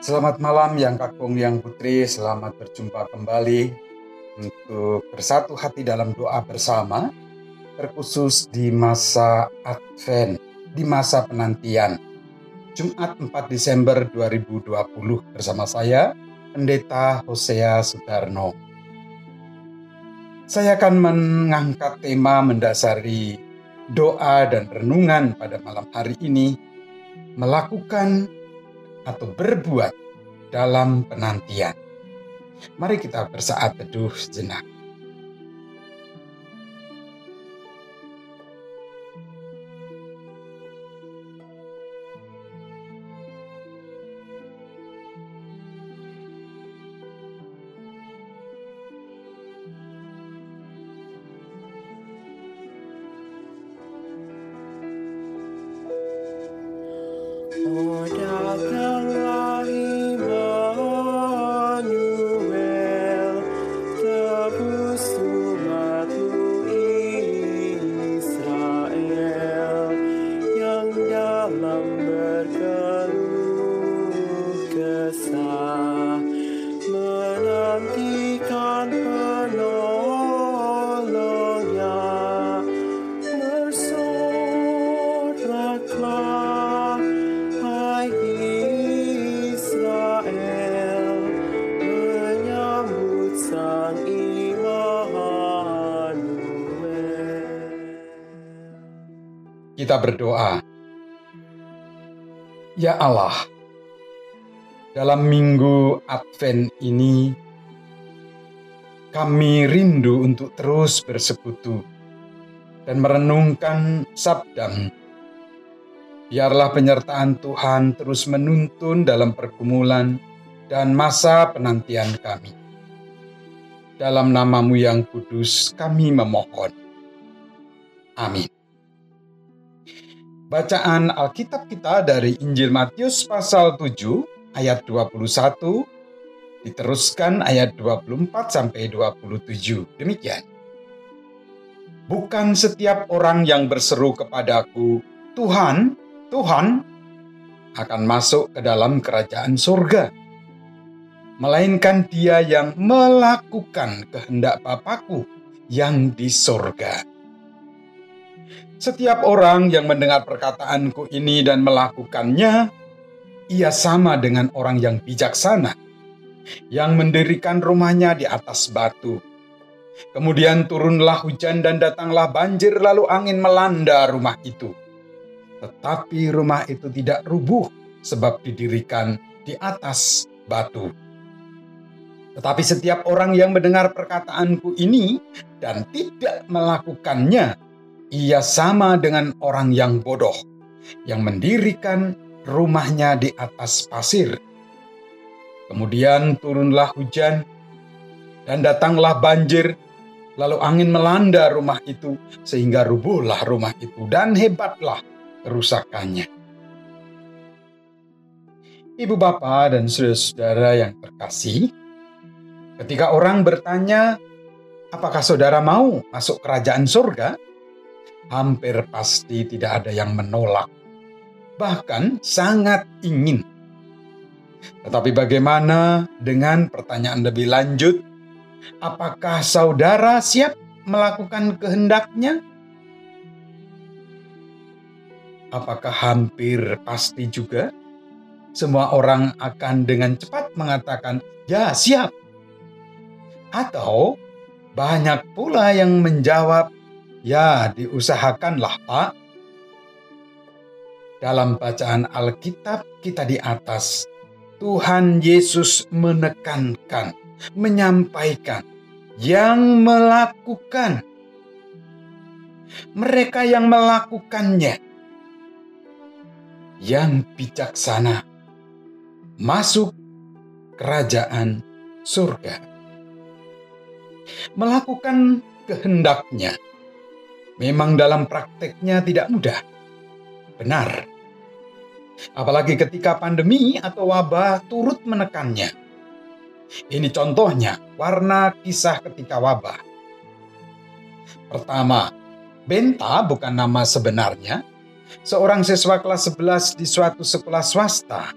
Selamat malam yang kakung yang putri, selamat berjumpa kembali untuk bersatu hati dalam doa bersama, terkhusus di masa Advent, di masa penantian. Jumat 4 Desember 2020 bersama saya, Pendeta Hosea Sudarno. Saya akan mengangkat tema mendasari doa dan renungan pada malam hari ini, melakukan atau berbuat dalam penantian. Mari kita bersaat teduh sejenak. Kita berdoa. Ya Allah, dalam minggu Advent ini, kami rindu untuk terus bersekutu dan merenungkan sabdamu. Biarlah penyertaan Tuhan terus menuntun dalam pergumulan dan masa penantian kami. Dalam namamu yang kudus kami memohon. Amin. Bacaan Alkitab kita dari Injil Matius pasal 7 ayat 21 diteruskan ayat 24 sampai 27. Demikian. Bukan setiap orang yang berseru kepadaku, Tuhan, Tuhan, akan masuk ke dalam kerajaan surga. Melainkan dia yang melakukan kehendak Bapakku yang di surga. Setiap orang yang mendengar perkataanku ini dan melakukannya, ia sama dengan orang yang bijaksana, yang mendirikan rumahnya di atas batu. Kemudian turunlah hujan dan datanglah banjir, lalu angin melanda rumah itu. Tetapi rumah itu tidak rubuh, sebab didirikan di atas batu. Tetapi setiap orang yang mendengar perkataanku ini dan tidak melakukannya, ia sama dengan orang yang bodoh yang mendirikan rumahnya di atas pasir. Kemudian turunlah hujan dan datanglah banjir, lalu angin melanda rumah itu sehingga rubuhlah rumah itu dan hebatlah kerusakannya. Ibu bapak dan saudara-saudara yang terkasih, ketika orang bertanya, apakah saudara mau masuk kerajaan surga? Hampir pasti tidak ada yang menolak, bahkan sangat ingin. Tetapi, bagaimana dengan pertanyaan lebih lanjut? Apakah saudara siap melakukan kehendaknya? Apakah hampir pasti juga semua orang akan dengan cepat mengatakan, "Ya, siap"? Atau banyak pula yang menjawab, Ya, diusahakanlah, Pak. Dalam bacaan Alkitab kita di atas, Tuhan Yesus menekankan, menyampaikan, yang melakukan. Mereka yang melakukannya, yang bijaksana, masuk kerajaan surga. Melakukan kehendaknya memang dalam prakteknya tidak mudah. Benar. Apalagi ketika pandemi atau wabah turut menekannya. Ini contohnya warna kisah ketika wabah. Pertama, Benta bukan nama sebenarnya. Seorang siswa kelas 11 di suatu sekolah swasta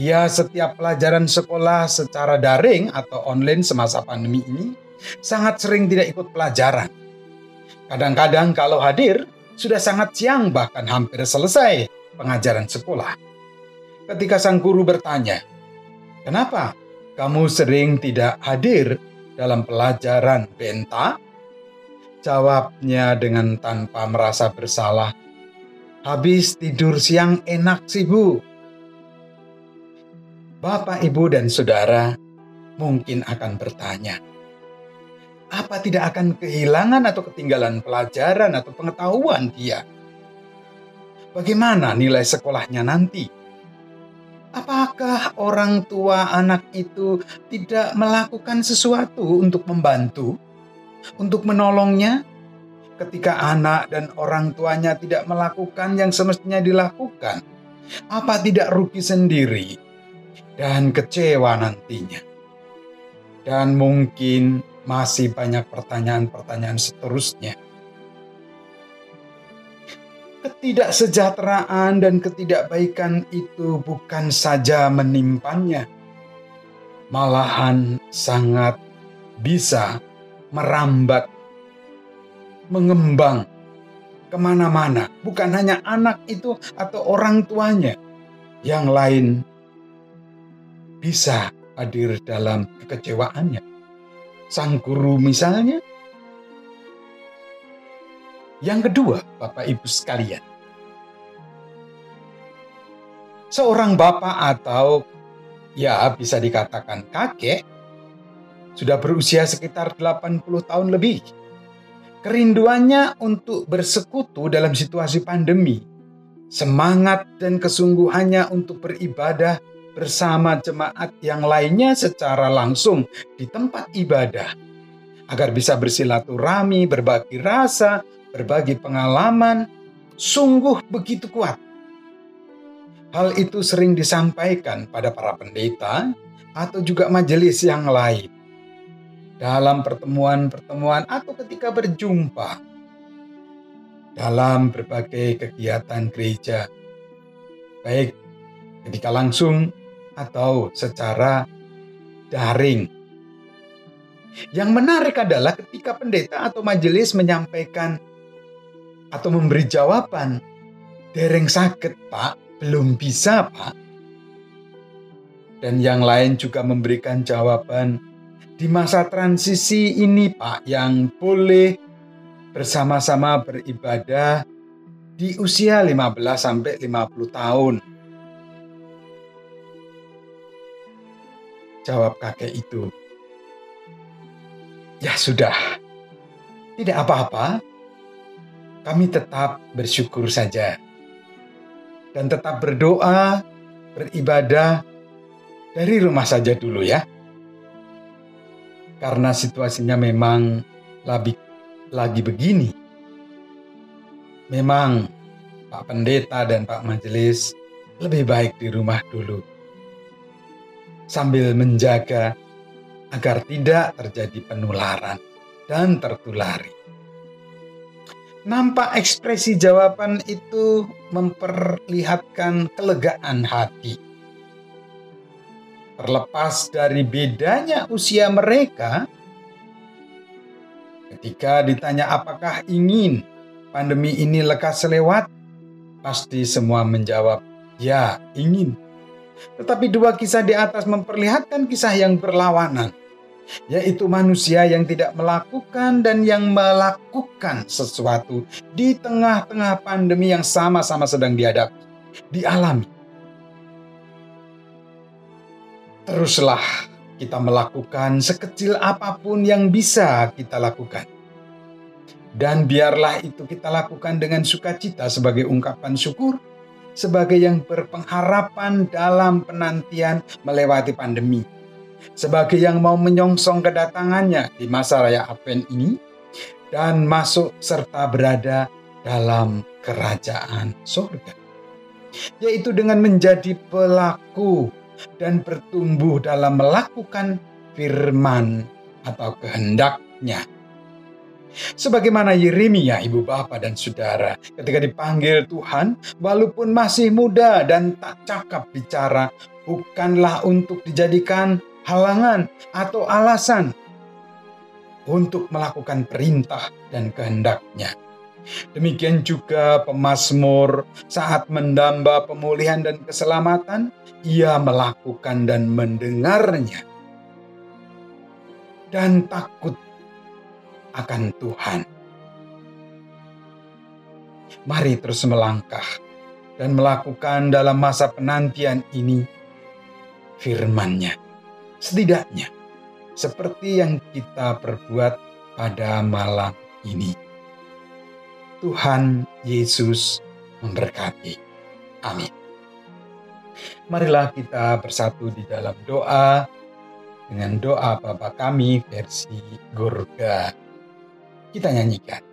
Ia setiap pelajaran sekolah secara daring atau online semasa pandemi ini sangat sering tidak ikut pelajaran. Kadang-kadang kalau hadir sudah sangat siang bahkan hampir selesai pengajaran sekolah. Ketika sang guru bertanya, "Kenapa kamu sering tidak hadir dalam pelajaran benta?" Jawabnya dengan tanpa merasa bersalah, "Habis tidur siang enak sih, Bu." Bapak, Ibu, dan Saudara mungkin akan bertanya, apa tidak akan kehilangan atau ketinggalan pelajaran atau pengetahuan dia? Bagaimana nilai sekolahnya nanti? Apakah orang tua anak itu tidak melakukan sesuatu untuk membantu, untuk menolongnya? Ketika anak dan orang tuanya tidak melakukan yang semestinya dilakukan, apa tidak rugi sendiri dan kecewa nantinya. Dan mungkin masih banyak pertanyaan-pertanyaan seterusnya. Ketidaksejahteraan dan ketidakbaikan itu bukan saja menimpannya, malahan sangat bisa merambat, mengembang ke mana-mana. Bukan hanya anak itu atau orang tuanya, yang lain bisa hadir dalam kekecewaannya. Sang guru misalnya. Yang kedua, Bapak Ibu sekalian. Seorang bapak atau ya bisa dikatakan kakek sudah berusia sekitar 80 tahun lebih. Kerinduannya untuk bersekutu dalam situasi pandemi, semangat dan kesungguhannya untuk beribadah bersama jemaat yang lainnya secara langsung di tempat ibadah, agar bisa bersilaturahmi, berbagi rasa, berbagi pengalaman, sungguh begitu kuat. Hal itu sering disampaikan pada para pendeta atau juga majelis yang lain dalam pertemuan-pertemuan atau ketika berjumpa dalam berbagai kegiatan gereja, baik ketika langsung atau secara daring. Yang menarik adalah ketika pendeta atau majelis menyampaikan atau memberi jawaban, dereng sakit pak, belum bisa pak. Dan yang lain juga memberikan jawaban, di masa transisi ini pak yang boleh bersama-sama beribadah di usia 15 sampai 50 tahun Jawab kakek itu. Ya sudah, tidak apa-apa. Kami tetap bersyukur saja. Dan tetap berdoa, beribadah dari rumah saja dulu ya. Karena situasinya memang lagi, lagi begini. Memang Pak Pendeta dan Pak Majelis lebih baik di rumah dulu sambil menjaga agar tidak terjadi penularan dan tertulari. Nampak ekspresi jawaban itu memperlihatkan kelegaan hati. Terlepas dari bedanya usia mereka, ketika ditanya apakah ingin pandemi ini lekas lewat, pasti semua menjawab, "Ya, ingin." Tetapi dua kisah di atas memperlihatkan kisah yang berlawanan, yaitu manusia yang tidak melakukan dan yang melakukan sesuatu di tengah-tengah pandemi yang sama-sama sedang dihadapi, dialami. Teruslah kita melakukan sekecil apa pun yang bisa kita lakukan. Dan biarlah itu kita lakukan dengan sukacita sebagai ungkapan syukur sebagai yang berpengharapan dalam penantian melewati pandemi. Sebagai yang mau menyongsong kedatangannya di masa raya Advent ini dan masuk serta berada dalam kerajaan surga. Yaitu dengan menjadi pelaku dan bertumbuh dalam melakukan firman atau kehendaknya. Sebagaimana Yeremia, ibu bapak dan saudara, ketika dipanggil Tuhan, walaupun masih muda dan tak cakap bicara, bukanlah untuk dijadikan halangan atau alasan untuk melakukan perintah dan kehendaknya. Demikian juga pemazmur saat mendamba pemulihan dan keselamatan, ia melakukan dan mendengarnya. Dan takut akan Tuhan. Mari terus melangkah dan melakukan dalam masa penantian ini firman-Nya. Setidaknya seperti yang kita perbuat pada malam ini. Tuhan Yesus memberkati. Amin. Marilah kita bersatu di dalam doa dengan doa Bapa kami versi Gurga. Kita nyanyikan.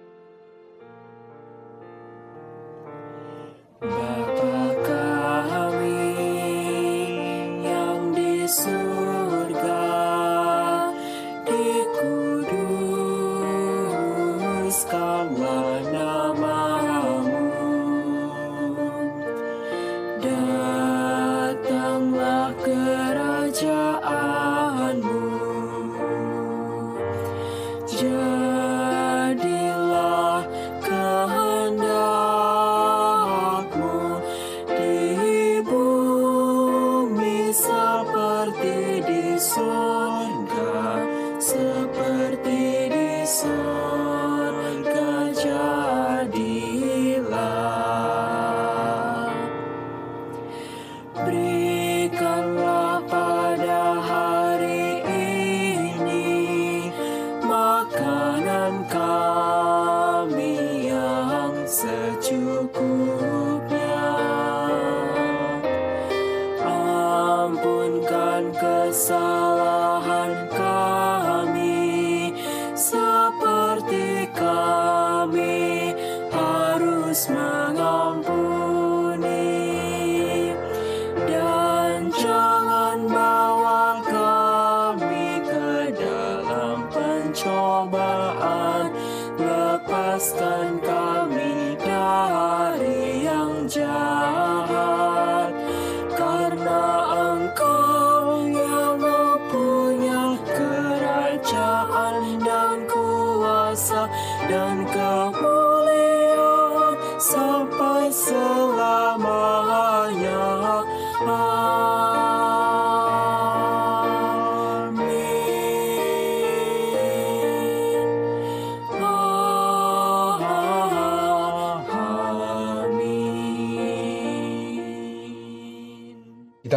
Kita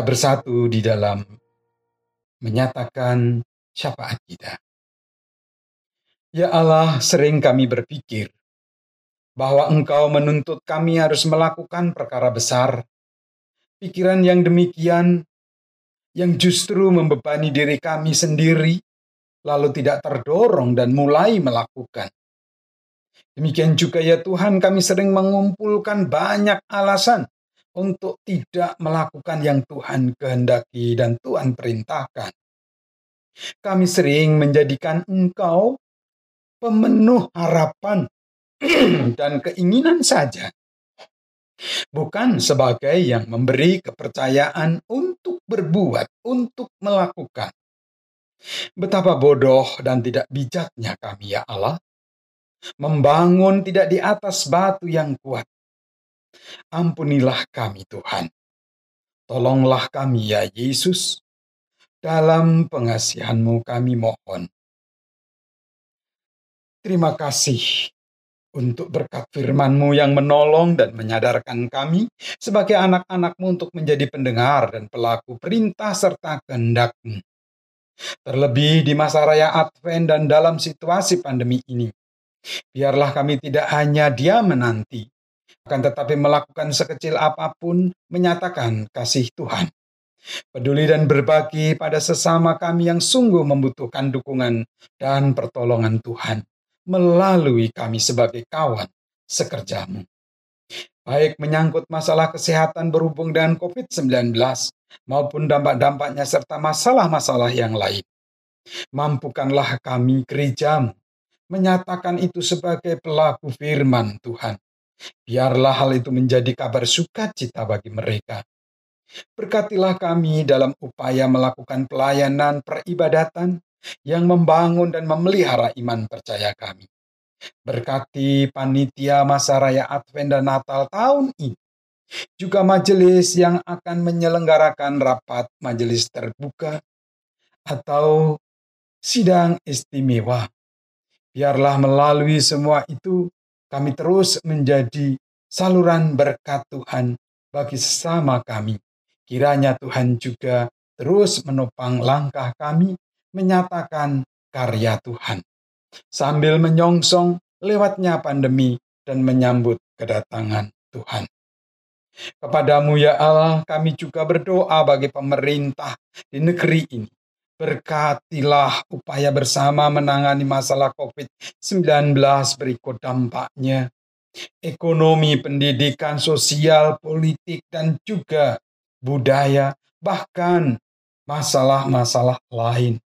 bersatu di dalam menyatakan syafaat kita. Ya Allah, sering kami berpikir bahwa Engkau menuntut kami harus melakukan perkara besar. Pikiran yang demikian yang justru membebani diri kami sendiri, lalu tidak terdorong dan mulai melakukan. Demikian juga ya Tuhan, kami sering mengumpulkan banyak alasan untuk tidak melakukan yang Tuhan kehendaki dan Tuhan perintahkan. Kami sering menjadikan Engkau pemenuh harapan dan keinginan saja, bukan sebagai yang memberi kepercayaan untuk berbuat, untuk melakukan. Betapa bodoh dan tidak bijaknya kami, ya Allah, membangun tidak di atas batu yang kuat. Ampunilah kami, Tuhan. Tolonglah kami, ya Yesus. Dalam pengasihanmu kami mohon. Terima kasih untuk berkat firman-Mu yang menolong dan menyadarkan kami sebagai anak-anak-Mu untuk menjadi pendengar dan pelaku perintah serta kehendak-Mu. Terlebih di masa raya Advent dan dalam situasi pandemi ini. Biarlah kami tidak hanya diam menanti, akan tetapi melakukan sekecil apa pun menyatakan kasih Tuhan. Peduli dan berbagi pada sesama kami yang sungguh membutuhkan dukungan dan pertolongan Tuhan melalui kami sebagai kawan sekerjamu. Baik menyangkut masalah kesehatan berhubung dengan COVID-19 maupun dampak-dampaknya serta masalah-masalah yang lain. Mampukanlah kami gerejamu menyatakan itu sebagai pelaku firman Tuhan. Biarlah hal itu menjadi kabar sukacita bagi mereka. Berkatilah kami dalam upaya melakukan pelayanan peribadatan yang membangun dan memelihara iman percaya kami. Berkati panitia masa raya Advent dan Natal tahun ini. Juga majelis yang akan menyelenggarakan rapat majelis terbuka atau sidang istimewa. Biarlah melalui semua itu kami terus menjadi saluran berkat Tuhan bagi sesama kami. Kiranya Tuhan juga terus menopang langkah kami menyatakan karya Tuhan. Sambil menyongsong lewatnya pandemi dan menyambut kedatangan Tuhan. Kepadamu ya Allah, kami juga berdoa bagi pemerintah di negeri ini. Berkatilah upaya bersama menangani masalah COVID-19 berikut dampaknya. Ekonomi, pendidikan, sosial, politik, dan juga budaya, bahkan masalah-masalah lain.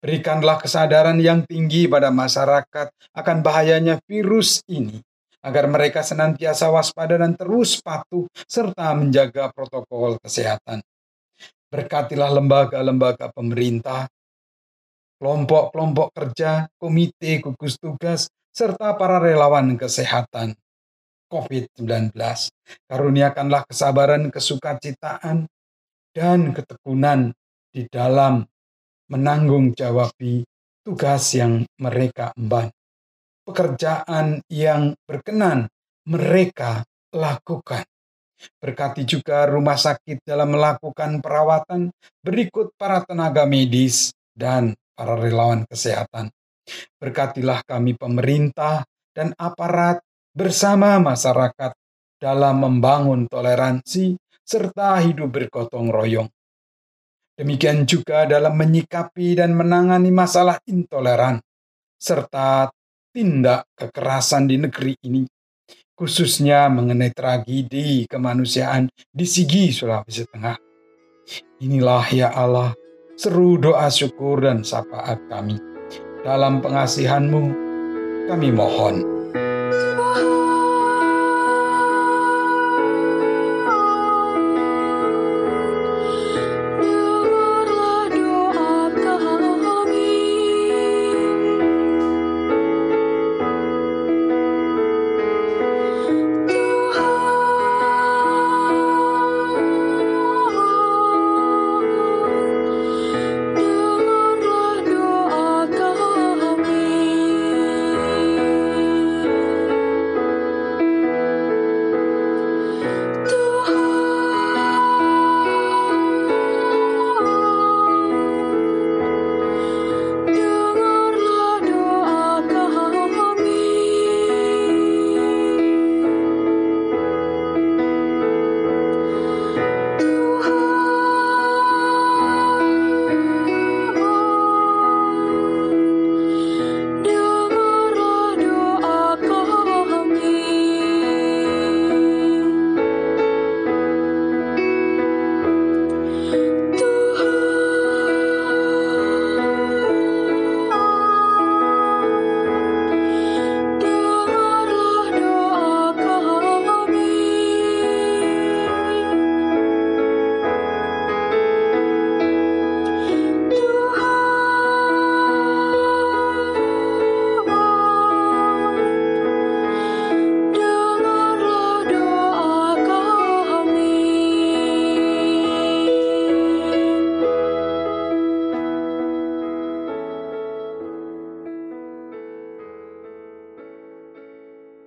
Berikanlah kesadaran yang tinggi pada masyarakat akan bahayanya virus ini, agar mereka senantiasa waspada dan terus patuh serta menjaga protokol kesehatan. Berkatilah lembaga-lembaga pemerintah, kelompok-kelompok kerja, komite gugus tugas, serta para relawan kesehatan COVID-19. Karuniakanlah kesabaran, kesukacitaan, dan ketekunan di dalam menanggung jawabi tugas yang mereka emban. Pekerjaan yang berkenan mereka lakukan. Berkati juga rumah sakit dalam melakukan perawatan berikut para tenaga medis dan para relawan kesehatan. Berkatilah kami pemerintah dan aparat bersama masyarakat dalam membangun toleransi serta hidup bergotong royong. Demikian juga dalam menyikapi dan menangani masalah intoleran serta tindak kekerasan di negeri ini khususnya mengenai tragedi kemanusiaan di Sigi, Sulawesi Tengah. Inilah ya Allah, seru doa syukur dan syafaat kami. Dalam pengasihanmu, kami mohon.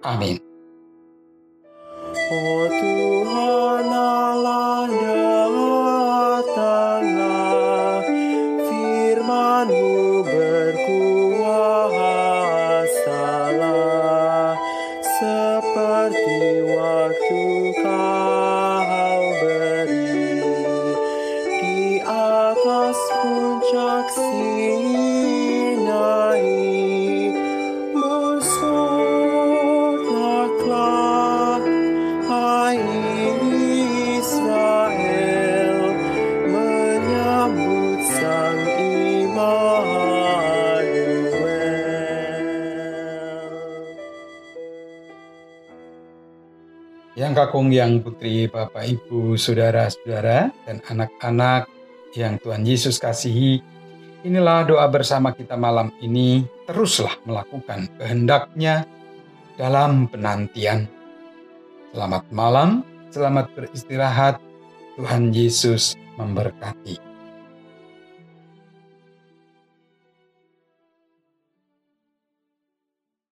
Amin. Oh Tuhan Sang Kakung yang putri Bapak Ibu Saudara-saudara dan anak-anak yang Tuhan Yesus kasihi Inilah doa bersama kita malam ini. Teruslah melakukan kehendaknya dalam penantian. Selamat malam, selamat beristirahat. Tuhan Yesus memberkati.